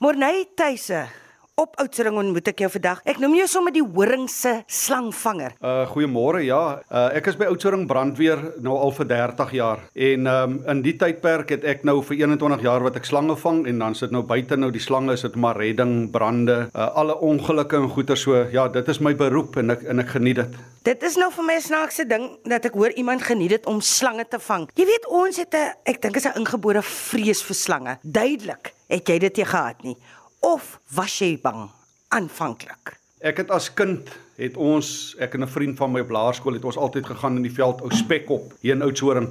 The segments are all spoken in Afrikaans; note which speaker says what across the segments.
Speaker 1: Morney Tuise. Op Oudtshoorn ontmoet ek jou vandag. Ek noem jou sommer die horing se slangvanger.
Speaker 2: Uh goeiemôre. Ja, uh, ek is by Oudtshoorn Brandweer nou al vir 30 jaar en um in die tydperk het ek nou vir 21 jaar wat ek slange vang en dan sit nou buite nou die slange is dit maar redding, brande, uh, alle ongelukke en goeie so. Ja, dit is my beroep en ek en ek geniet dit.
Speaker 1: Dit is nou vir my 'n snaakse ding dat ek hoor iemand geniet dit om slange te vang. Jy weet ons het 'n ek dink is 'n ingebore vrees vir slange. Duidelik het jy dit nie gehad nie. Of was jy bang aanvanklik?
Speaker 2: Ek het as kind het ons ek en 'n vriend van my op laerskool het ons altyd gegaan in die veld ou Spekop hier in Oudtshoorn.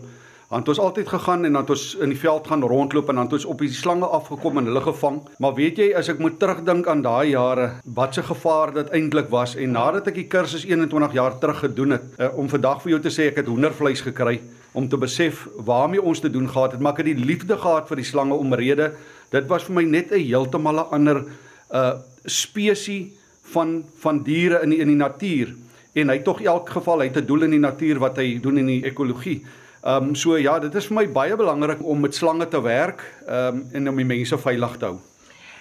Speaker 2: Dan het ons altyd gegaan en dan het ons in die veld gaan rondloop en dan het ons op die slange afgekom en hulle gevang. Maar weet jy as ek moet terugdink aan daai jare, wat 'n gevaar dit eintlik was en nadat ek die kursus 21 jaar terug gedoen het, uh, om vandag vir jou te sê ek het hoendervleis gekry om te besef waarmee ons te doen gehad het, maar ek het die liefde gehad vir die slange omrede. Dit was vir my net 'n heeltemal 'n ander uh spesie van van diere in die, in die natuur en hy tog elk geval hy het 'n doel in die natuur wat hy doen in die ekologie. Ehm um, so ja, dit is vir my baie belangrik om met slange te werk ehm um, en om die mense veilig te hou.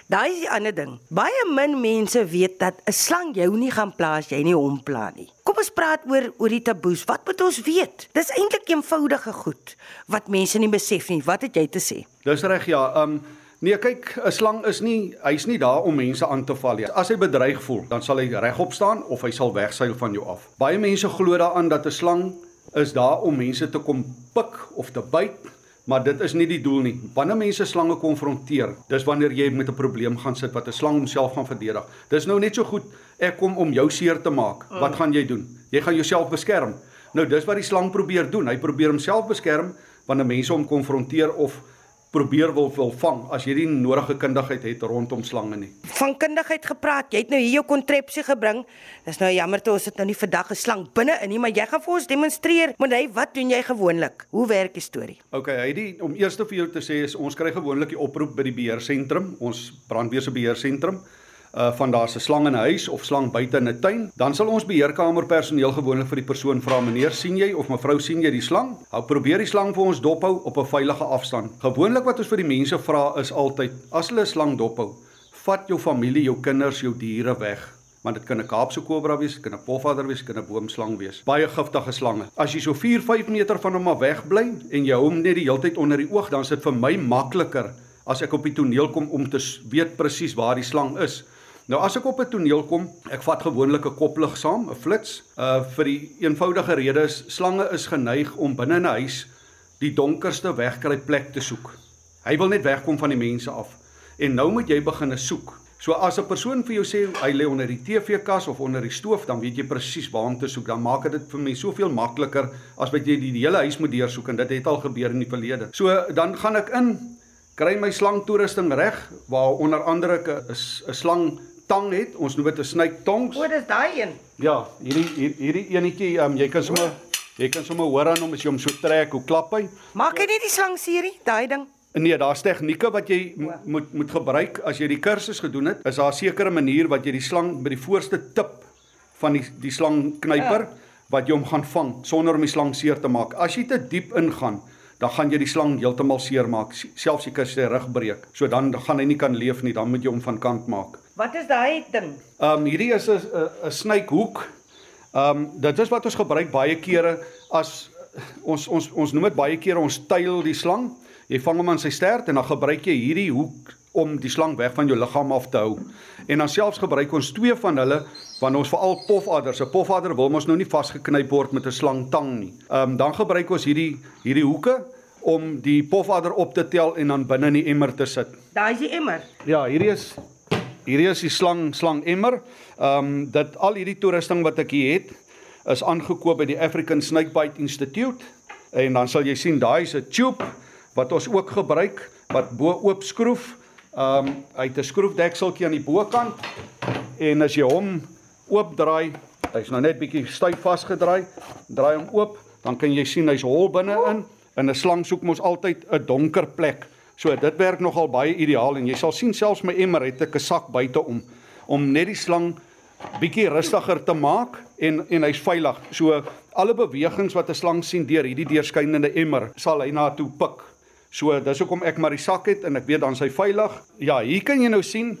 Speaker 1: Daai is die ander ding. Baie min mense weet dat 'n slang jou nie gaan plaas jy nie hom pla nie. Kom ons praat oor oor die taboes. Wat moet ons weet? Dis eintlik eenvoudige goed wat mense nie besef nie. Wat het jy te sê?
Speaker 2: Dis reg ja. Ehm um, Nee, kyk, 'n slang is nie hy's nie daar om mense aan te val nie. As hy bedreig voel, dan sal hy regop staan of hy sal wegseil van jou af. Baie mense glo daaraan dat 'n slang is daar om mense te kom pik of te byt, maar dit is nie die doel nie. Wanneer mense slange konfronteer, dis wanneer jy met 'n probleem gaan sit wat 'n slang homself gaan verdedig. Dis nou net so goed ek kom om jou seer te maak. Wat gaan jy doen? Jy gaan jouself beskerm. Nou dis wat die slang probeer doen. Hy probeer homself beskerm wanneer mense hom konfronteer of probeer wil wil vang as jy nie nodige kundigheid het rondom slange nie.
Speaker 1: Van kundigheid gepraat. Jy het nou hier jou kontrepsie gebring. Dis nou jammer toe ons het nou nie vandag 'n slang binne in nie, maar jy gaan vir ons demonstreer. Maar hy, wat doen jy gewoonlik? Hoe werk die storie?
Speaker 2: Okay, hy die om eers vir jou te sê is ons kry gewoonlik die oproep by die beheersentrum, ons brandweer se beheersentrum uh van daar's 'n slang in 'n huis of slang buite in 'n tuin, dan sal ons beheerkamer personeel gewoonlik vir die persoon vra: "Meneer, sien jy of mevrou sien jy die slang?" Hou probeer die slang vir ons dophou op 'n veilige afstand. Gewoonlik wat ons vir die mense vra is altyd: "As hulle 'n slang dophou, vat jou familie, jou kinders, jou diere weg." want dit kan 'n Kaapse kobra wees, dit kan 'n pofadder wees, dit kan 'n boomslang wees. Baie giftige slange. As jy so 4-5 meter van hom af wegbly en jy hom net die hele tyd onder die oog, dan is dit vir my makliker as ek op die toneel kom om te weet presies waar die slang is. Nou as ek op 'n toneel kom, ek vat gewoonlik 'n koplig saam, 'n flits, uh vir die eenvoudige rede is slange is geneig om binne 'n huis die donkerste wegkry plek te soek. Hy wil net wegkom van die mense af. En nou moet jy begine soek. So as 'n persoon vir jou sê hy lê onder die TV-kas of onder die stoof, dan weet jy presies waar om te soek. Dan maak dit vir my soveel makliker as wat jy die, die hele huis moet deursoek en dit het al gebeur in die verlede. So dan gaan ek in kry my slang toerusting reg waar onder andere 'n 'n slang tang het. Ons noem dit 'n snake tongs.
Speaker 1: O, dis daai een.
Speaker 2: Ja, hierdie hier, hierdie enetjie, um, jy kan sommer jy kan sommer hoor aan hom as jy hom so trek, hoe klap hy.
Speaker 1: Maak hy nie die slang serie, daai ding?
Speaker 2: Nee, daar's tegnieke wat jy moet moet gebruik as jy die kursus gedoen het. Is daar 'n sekere manier wat jy die slang by die voorste tip van die die slang knyper ja. wat jy hom gaan vang sonder om die slang seer te maak. As jy te diep ingaan, dan gaan jy die slang heeltemal seermaak, selfs jy kan sy rug breek. So dan gaan hy nie kan leef nie, dan moet jy hom van kant maak.
Speaker 1: Wat is daai ding?
Speaker 2: Ehm um, hierdie is 'n 'n snyhoek. Ehm um, dit is wat ons gebruik baie kere as ons ons ons noem dit baie kere ons tuil die slang. Jy vang hom aan sy stert en dan gebruik jy hierdie hoek om die slang weg van jou liggaam af te hou. En dan selfs gebruik ons twee van hulle wanneer ons veral pofadders, 'n pofadder wil mos nou nie vasgeknyp word met 'n slangtang nie. Ehm um, dan gebruik ons hierdie hierdie hoeke om die pofadder op te tel en dan binne in die emmer te sit.
Speaker 1: Daai is die emmer.
Speaker 2: Ja, hierdie is Hierdie is die slang slang emmer. Ehm um, dat al hierdie toerusting wat ek hier het is aangekoop by die African Snakebite Institute en dan sal jy sien daai is 'n tube wat ons ook gebruik wat bo oop skroef. Ehm um, uit 'n skroefdekseltjie aan die bokant en as jy hom oopdraai, hy's nou net bietjie styf vasgedraai, draai hom oop, dan kan jy sien hy's hol binne-in. In 'n slang soek mos altyd 'n donker plek. So dit werk nogal baie ideaal en jy sal sien selfs my emmer het 'n sak buite om om net die slang bietjie rustiger te maak en en hy's veilig. So alle bewegings wat 'n slang sien deur hierdie deurskynende emmer sal hy na toe pik. So dis hoekom ek maar die sak het en ek weet dan sy veilig. Ja, hier kan jy nou sien,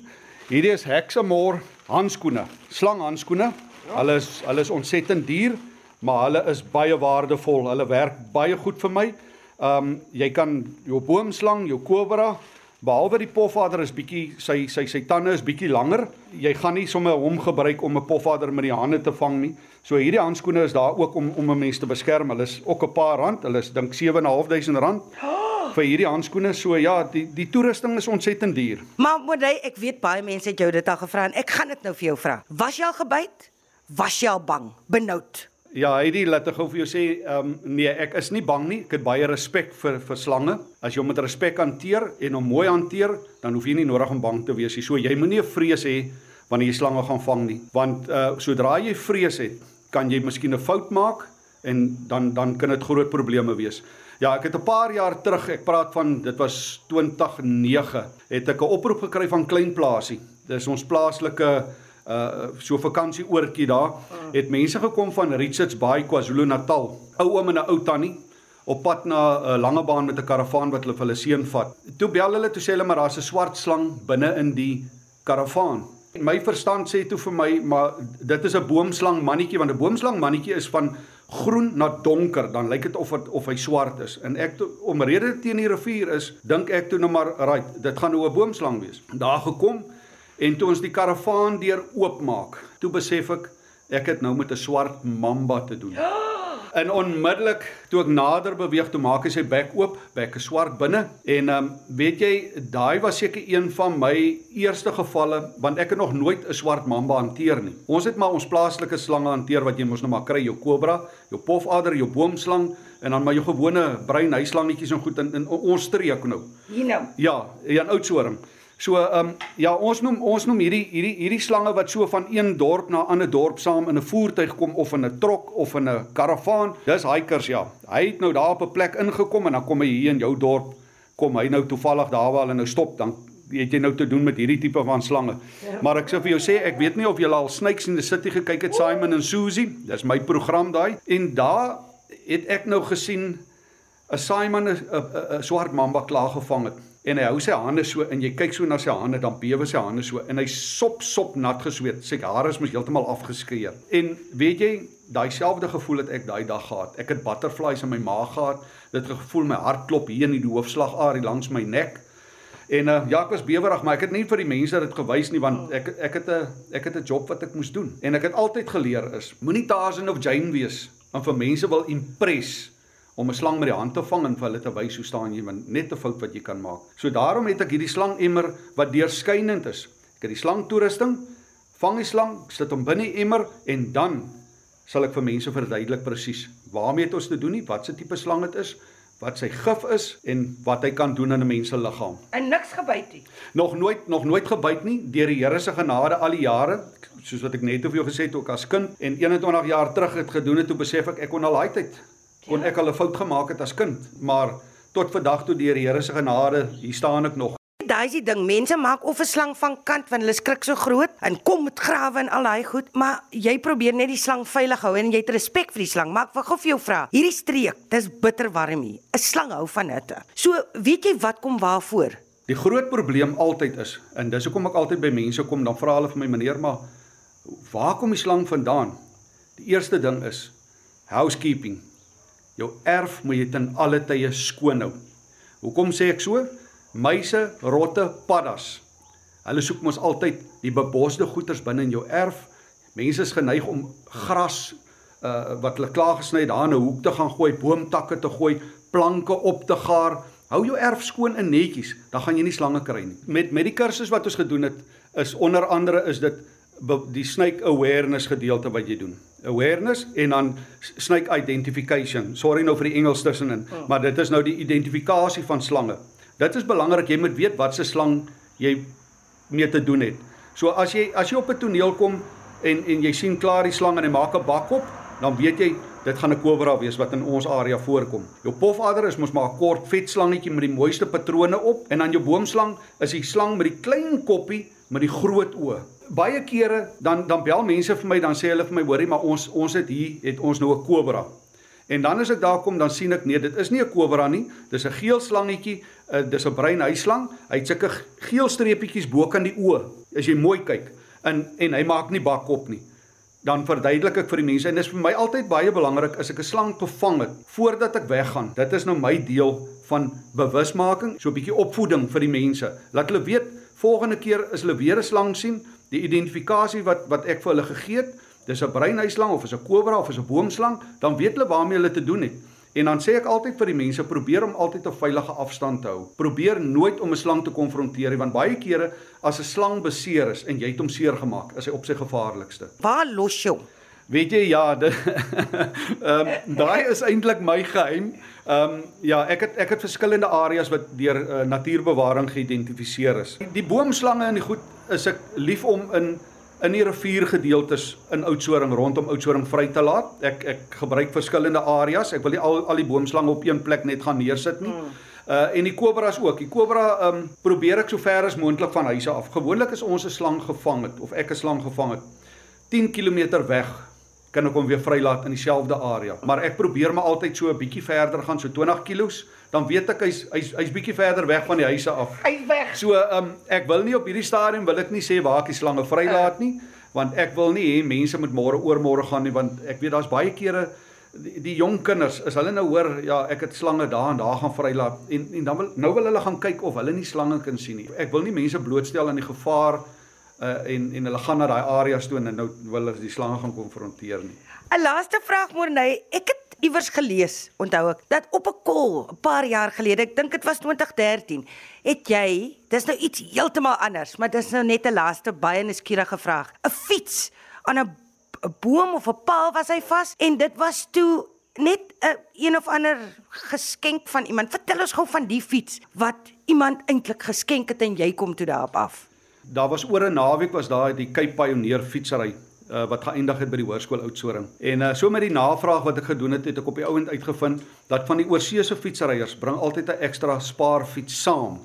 Speaker 2: hierdie is Hexamore handskoene, slanghandskoene. Hulle is hulle is ontsettend duur, maar hulle is baie waardevol. Hulle werk baie goed vir my. Ehm um, jy kan jou boomslang, jou kobra, behalwe die pofadder is bietjie sy sy sy tande is bietjie langer. Jy gaan nie sommer hom gebruik om 'n pofadder met die hande te vang nie. So hierdie handskoene is daar ook om om 'n mens te beskerm. Hulle is ook 'n paar rand. Hulle is dink 7.500 rand. vir hierdie handskoene. So ja, die die toerusting is ontsettend duur.
Speaker 1: Maar Modey, ek weet baie mense het jou dit al gevra en ek gaan dit nou vir jou vra. Was jy al gebyt? Was jy al bang? Benoud?
Speaker 2: Ja, Heidi, laat ek gou vir jou sê, ehm um, nee, ek is nie bang nie. Ek het baie respek vir vir slange. As jy hom met respek hanteer en hom mooi hanteer, dan hoef jy nie nodig om bang te wees nie. So jy moenie vrees hê wanneer jy slange gaan vang nie, want uh sodra jy vrees het, kan jy miskien 'n fout maak en dan dan kan dit groot probleme wees. Ja, ek het 'n paar jaar terug, ek praat van dit was 2009, het ek 'n oproep gekry van Klein Plaasie. Dis ons plaaslike uh so vakansie oortjie daar. Het mense gekom van Richards Bay, KwaZulu-Natal. Ou oom en 'n ou tannie op pad na 'n uh, lange baan met 'n karavaan wat hulle vir hulle seun vat. Toe bel hulle toe sê hulle maar daar's 'n swart slang binne in die karavaan. My verstand sê toe vir my, maar dit is 'n boomslang mannetjie want 'n boomslang mannetjie is van groen na donker, dan lyk dit of het, of hy swart is. En ek toe, omrede teen die rivier is, dink ek toe nou maar, right, dit gaan nou 'n boomslang wees. Daar gekom en toe ons die karavaan deur oopmaak, toe besef ek ek het nou met 'n swart mamba te doen. En onmiddellik toe ek nader beweeg toe maak hy sy bek oop, bek is swart binne en ehm um, weet jy daai was seker een van my eerste gevalle want ek het nog nooit 'n swart mamba hanteer nie. Ons het maar ons plaaslike slange hanteer wat jy mos nou maar kry, jou kobra, jou pofadder, jou boomslang en dan maar jou gewone bruin huislangetjies en goed in, in ons streek nou.
Speaker 1: Hier nou.
Speaker 2: Ja, hier in Oudtshoorn. So ehm um, ja, ons noem ons noem hierdie hierdie hierdie slange wat so van een dorp na 'n ander dorp saam in 'n voertuig kom of in 'n trok of in 'n karavaan. Dis hikers ja. Hy het nou daar op 'n plek ingekom en dan kom hy hier in jou dorp. Kom hy nou toevallig daar waar hulle nou stop dan het jy nou te doen met hierdie tipe van slange. Maar ek sê vir jou sê ek weet nie of jy al Snakes in the City gekyk het Simon en Susie. Dis my program daai en daar het ek nou gesien 'n Simon 'n swart mamba klaar gevang het en hy hou sy hande so en jy kyk so na sy hande dan bewe sy hande so en hy sop sop nat gesweet. Sy hare is mos heeltemal afgeskeur en weet jy daai selfde gevoel het ek daai dag gehad. Ek het butterflies in my maag gehad. Dit gevoel my hart klop hier in die hoofslagarie langs my nek. En uh, ja ek was bewerig maar ek het nie vir die mense dit gewys nie want ek ek het 'n ek het 'n job wat ek moes doen. En ek het altyd geleer is moenie Tarzan of Jane wees en vir mense wil impress om 'n slang met die hand te vang en vir hulle te wys hoe staan jy want net 'n fout wat jy kan maak. So daarom het ek hierdie slangemmer wat deurskynend is. Ek het die slang toerusting, vang die slang, sit hom binne die emmer en dan sal ek vir mense verduidelik presies waarmee dit ons te doen nie, wat se tipe slang dit is, wat sy gif is en wat hy kan doen aan 'n mens se liggaam.
Speaker 1: En niks gebyt nie.
Speaker 2: Nog nooit nog nooit gebyt nie deur die Here se genade al die jare, soos wat ek net vir jou gesê het ook as kind en 21 jaar terug het gedoen het toe besef ek ek kon al daai tyd kon ek al 'n fout gemaak het as kind, maar tot vandag toe deur die Here se genade, hier staan ek nog.
Speaker 1: Daai is die ding, mense maak of 'n slang van kant want hulle skrik so groot en kom met grawe en al daai goed, maar jy probeer net die slang veilig hou en jy het respek vir die slang. Maar ek wil gou vir jou vra, hierdie streek, dis bitter warm hier. 'n Slang hou van hitte. So, weet jy wat kom waarvoor?
Speaker 2: Die groot probleem altyd is en dis hoekom ek altyd by mense kom, dan vra hulle vir my meneer, maar waar kom die slang vandaan? Die eerste ding is housekeeping. Jou erf moet jy ten alle tye skoon hou. Hoekom sê ek so? Muise, rotte, paddas. Hulle soek mos altyd die bebosde goeters binne in jou erf. Mense is geneig om gras uh wat hulle klaar gesny het daar in 'n hoek te gaan gooi, boomtakke te gooi, planke op te gaar. Hou jou erf skoon en netjies, dan gaan jy nie slange kry nie. Met met die kursus wat ons gedoen het, is onder andere is dit die snake awareness gedeelte wat jy doen awareness en dan snake identification. Sorry nou vir die Engels tussenin, oh. maar dit is nou die identifikasie van slange. Dit is belangrik jy moet weet wat se slang jy mee te doen het. So as jy as jy op 'n toneel kom en en jy sien klaar die slang en hy maak 'n bak op, dan weet jy dit gaan 'n kobra wees wat in ons area voorkom. Jou pofadder is mos maar 'n kort vet slangetjie met die mooiste patrone op en dan jou boomslang is die slang met die klein koppie met die groot oë baie kere dan dan bel mense vir my dan sê hulle vir my hoorie maar ons ons het hier het ons nou 'n kobra. En dan as ek daar kom, dan sien ek nee, dit is nie 'n kobra nie. Dis 'n geel slangetjie, uh, dis 'n bruin huislang. Hy het sulke geel streepietjies bo kan die oë as jy mooi kyk. En en hy maak nie bakkop nie. Dan verduidelik ek vir die mense en dis vir my altyd baie belangrik as ek 'n slang gevang het voordat ek weggaan. Dit is nou my deel van bewusmaking, so 'n bietjie opvoeding vir die mense. Laat hulle weet volgende keer as hulle weer 'n slang sien, die identifikasie wat wat ek vir hulle gegee het, dis 'n breinhuislang of is 'n kobra of is 'n boomslang, dan weet hulle waarmee hulle te doen het. En dan sê ek altyd vir die mense, probeer om altyd 'n veilige afstand te hou. Probeer nooit om 'n slang te konfronteer nie, want baie kere as 'n slang beseer is en jy het hom seer gemaak, is hy op sy gevaarlikste.
Speaker 1: Waar los jy hom?
Speaker 2: Weet jy ja, ehm um, daai is eintlik my geheim. Ehm um, ja, ek het ek het verskillende areas wat deur uh, natuurbewaring geïdentifiseer is. Die boomslange en die goed is ek lief om in in die riviergedeeltes in Oudtshoorn rondom Oudtshoorn vry te laat. Ek ek gebruik verskillende areas. Ek wil nie al al die boomslange op een plek net gaan neersit nie. Hmm. Uh en die kobras ook. Die kobra um probeer ek so ver as moontlik van huise af. Gewoonlik is ons 'n slang gevang het of ek 'n slang gevang het 10 km weg kan ek hom weer vrylaat in dieselfde area. Maar ek probeer maar altyd so 'n bietjie verder gaan, so 20 km, dan weet ek hy's hy's hy's bietjie verder weg van die huise af.
Speaker 1: Hy's weg.
Speaker 2: So, ehm um, ek wil nie op hierdie stadium wil ek nie sê waar ek die slange vrylaat nie, want ek wil nie hê mense moet môre oormôre gaan nie, want ek weet daar's baie kere die, die jong kinders, as hulle nou hoor ja, ek het slange daar en daar gaan vrylaat en en dan wil nou wil hulle gaan kyk of hulle nie slange kan sien nie. Ek wil nie mense blootstel aan die gevaar uh en en hulle gaan na daai areas toe en nou wil hulle die slange gaan konfronteer nie.
Speaker 1: 'n Laaste vraag Morney, ek het iewers gelees, onthou ek, dat op 'n kol 'n paar jaar gelede, ek dink dit was 2013, het jy, dis nou iets heeltemal anders, maar dis nou net 'n laaste baie nuuskierige vraag. 'n Fiets aan 'n 'n boom of 'n paal was hy vas en dit was toe net 'n een of ander geskenk van iemand. Vertel ons gou van die fiets wat iemand eintlik geskenk het en jy kom toe daarop af
Speaker 2: daar was oor 'n naweek was daar die Cape Pioneer fietsry uh, wat geëindig het by die hoërskool Oudtshoorn. En uh, so met die navraag wat ek gedoen het, het ek op die ouend uitgevind dat van die oorseese fietsryers bring altyd 'n ekstra spaarfiets saam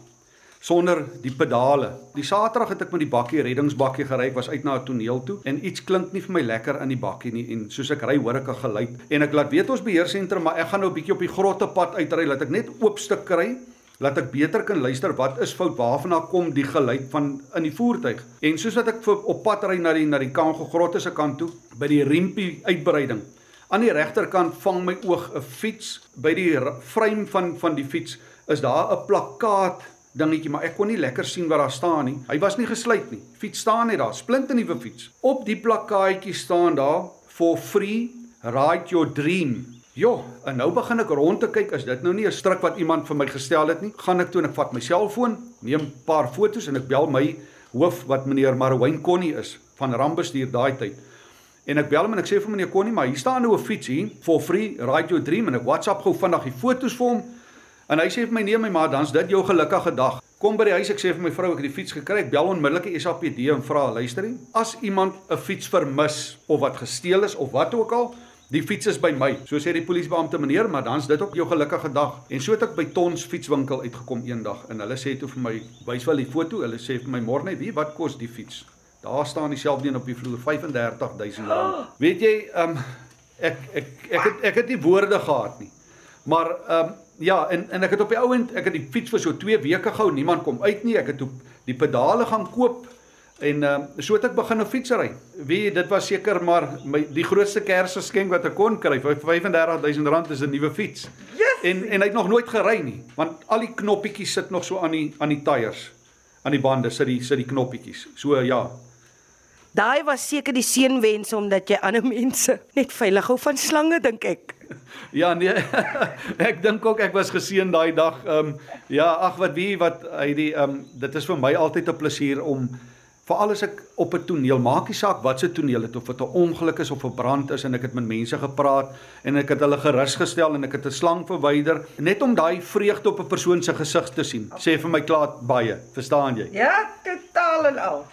Speaker 2: sonder die pedale. Die Saterdag het ek met die bakkie reddingsbakkie gery, was uit na 'n toneel toe en iets klink nie vir my lekker in die bakkie nie en soos ek ry hoor ek 'n geluid en ek laat weet ons beheersentrum maar ek gaan nou 'n bietjie op die grotte pad uitry, laat ek net oop stuk kry laat ek beter kan luister wat is fout waarvan kom die geluid van in die voertuig. En soos wat ek op pad ry na die na die Kango grotte se kant toe by die riempie uitbreiding. Aan die regterkant vang my oog 'n fiets by die frame van van die fiets is daar 'n plakkaat dingetjie maar ek kon nie lekker sien wat daar staan nie. Hy was nie gesluit nie. Fiets staan net daar splinte nuwe fiets. Op die plakkaatjie staan daar for free ride your dream Ja, en nou begin ek rond te kyk as dit nou nie 'n stryk wat iemand vir my gestel het nie. Gaan ek toe en ek vat my selfoon, neem 'n paar fotos en ek bel my hoof wat meneer Marwyn Connie is van Rambestuur daai tyd. En ek bel hom en ek sê vir meneer Connie, maar hier staan nou 'n fiets hier for free, ride your dream en ek WhatsApp gou vinnig die fotos vir hom. En hy sê vir my nee my ma, dan's dit jou gelukkige dag. Kom by die huis, ek sê vir my vrou ek het die fiets gekry. Ek bel onmiddellik die SAPD en vra, luister as iemand 'n fiets vermis of wat gesteel is of wat ook al, Die fiets is by my. So sê die polisiebeampte meneer, maar dan's dit ook jou gelukkige dag. En so het ek by Tons fietswinkel uitgekom eendag en hulle sê toe vir my, wys wel die foto. Hulle sê vir my môre net, "Wie, wat kos die fiets?" Daar staan dieselfde een op die vloer, R35000. Oh. Weet jy, um, ek ek ek het ek het nie woorde gehad nie. Maar um, ja, en en ek het op die ouend, ek het die fiets vir so 2 weke gehou, niemand kom uit nie. Ek het op die pedale gaan koop En ehm uh, so het ek begin 'n fietsry. Wie dit was seker maar my die grootste Kersgeskenk wat ek kon kry, R35000 is 'n nuwe fiets.
Speaker 1: Yes!
Speaker 2: En en hy het nog nooit gery nie, want al die knoppietjies sit nog so aan die aan die tyres. Aan die bande sit die sit die knoppietjies. So ja.
Speaker 1: Daai was seker die seënwens omdat jy ander mense net veilig hou van slange dink ek.
Speaker 2: Ja nee. ek dink ook ek was geseën daai dag. Ehm um, ja, ag wat wie wat hy die ehm um, dit is vir my altyd 'n plesier om Veral as ek op 'n toneel, maak nie saak wat se toneel dit of dit 'n ongeluk is of 'n brand is en ek het met mense gepraat en ek het hulle gerus gestel en ek het 'n slang verwyder net om daai vreugde op 'n persoon se gesig te sien. Sê vir my klaar baie, verstaan jy?
Speaker 1: Ja, totaal en al.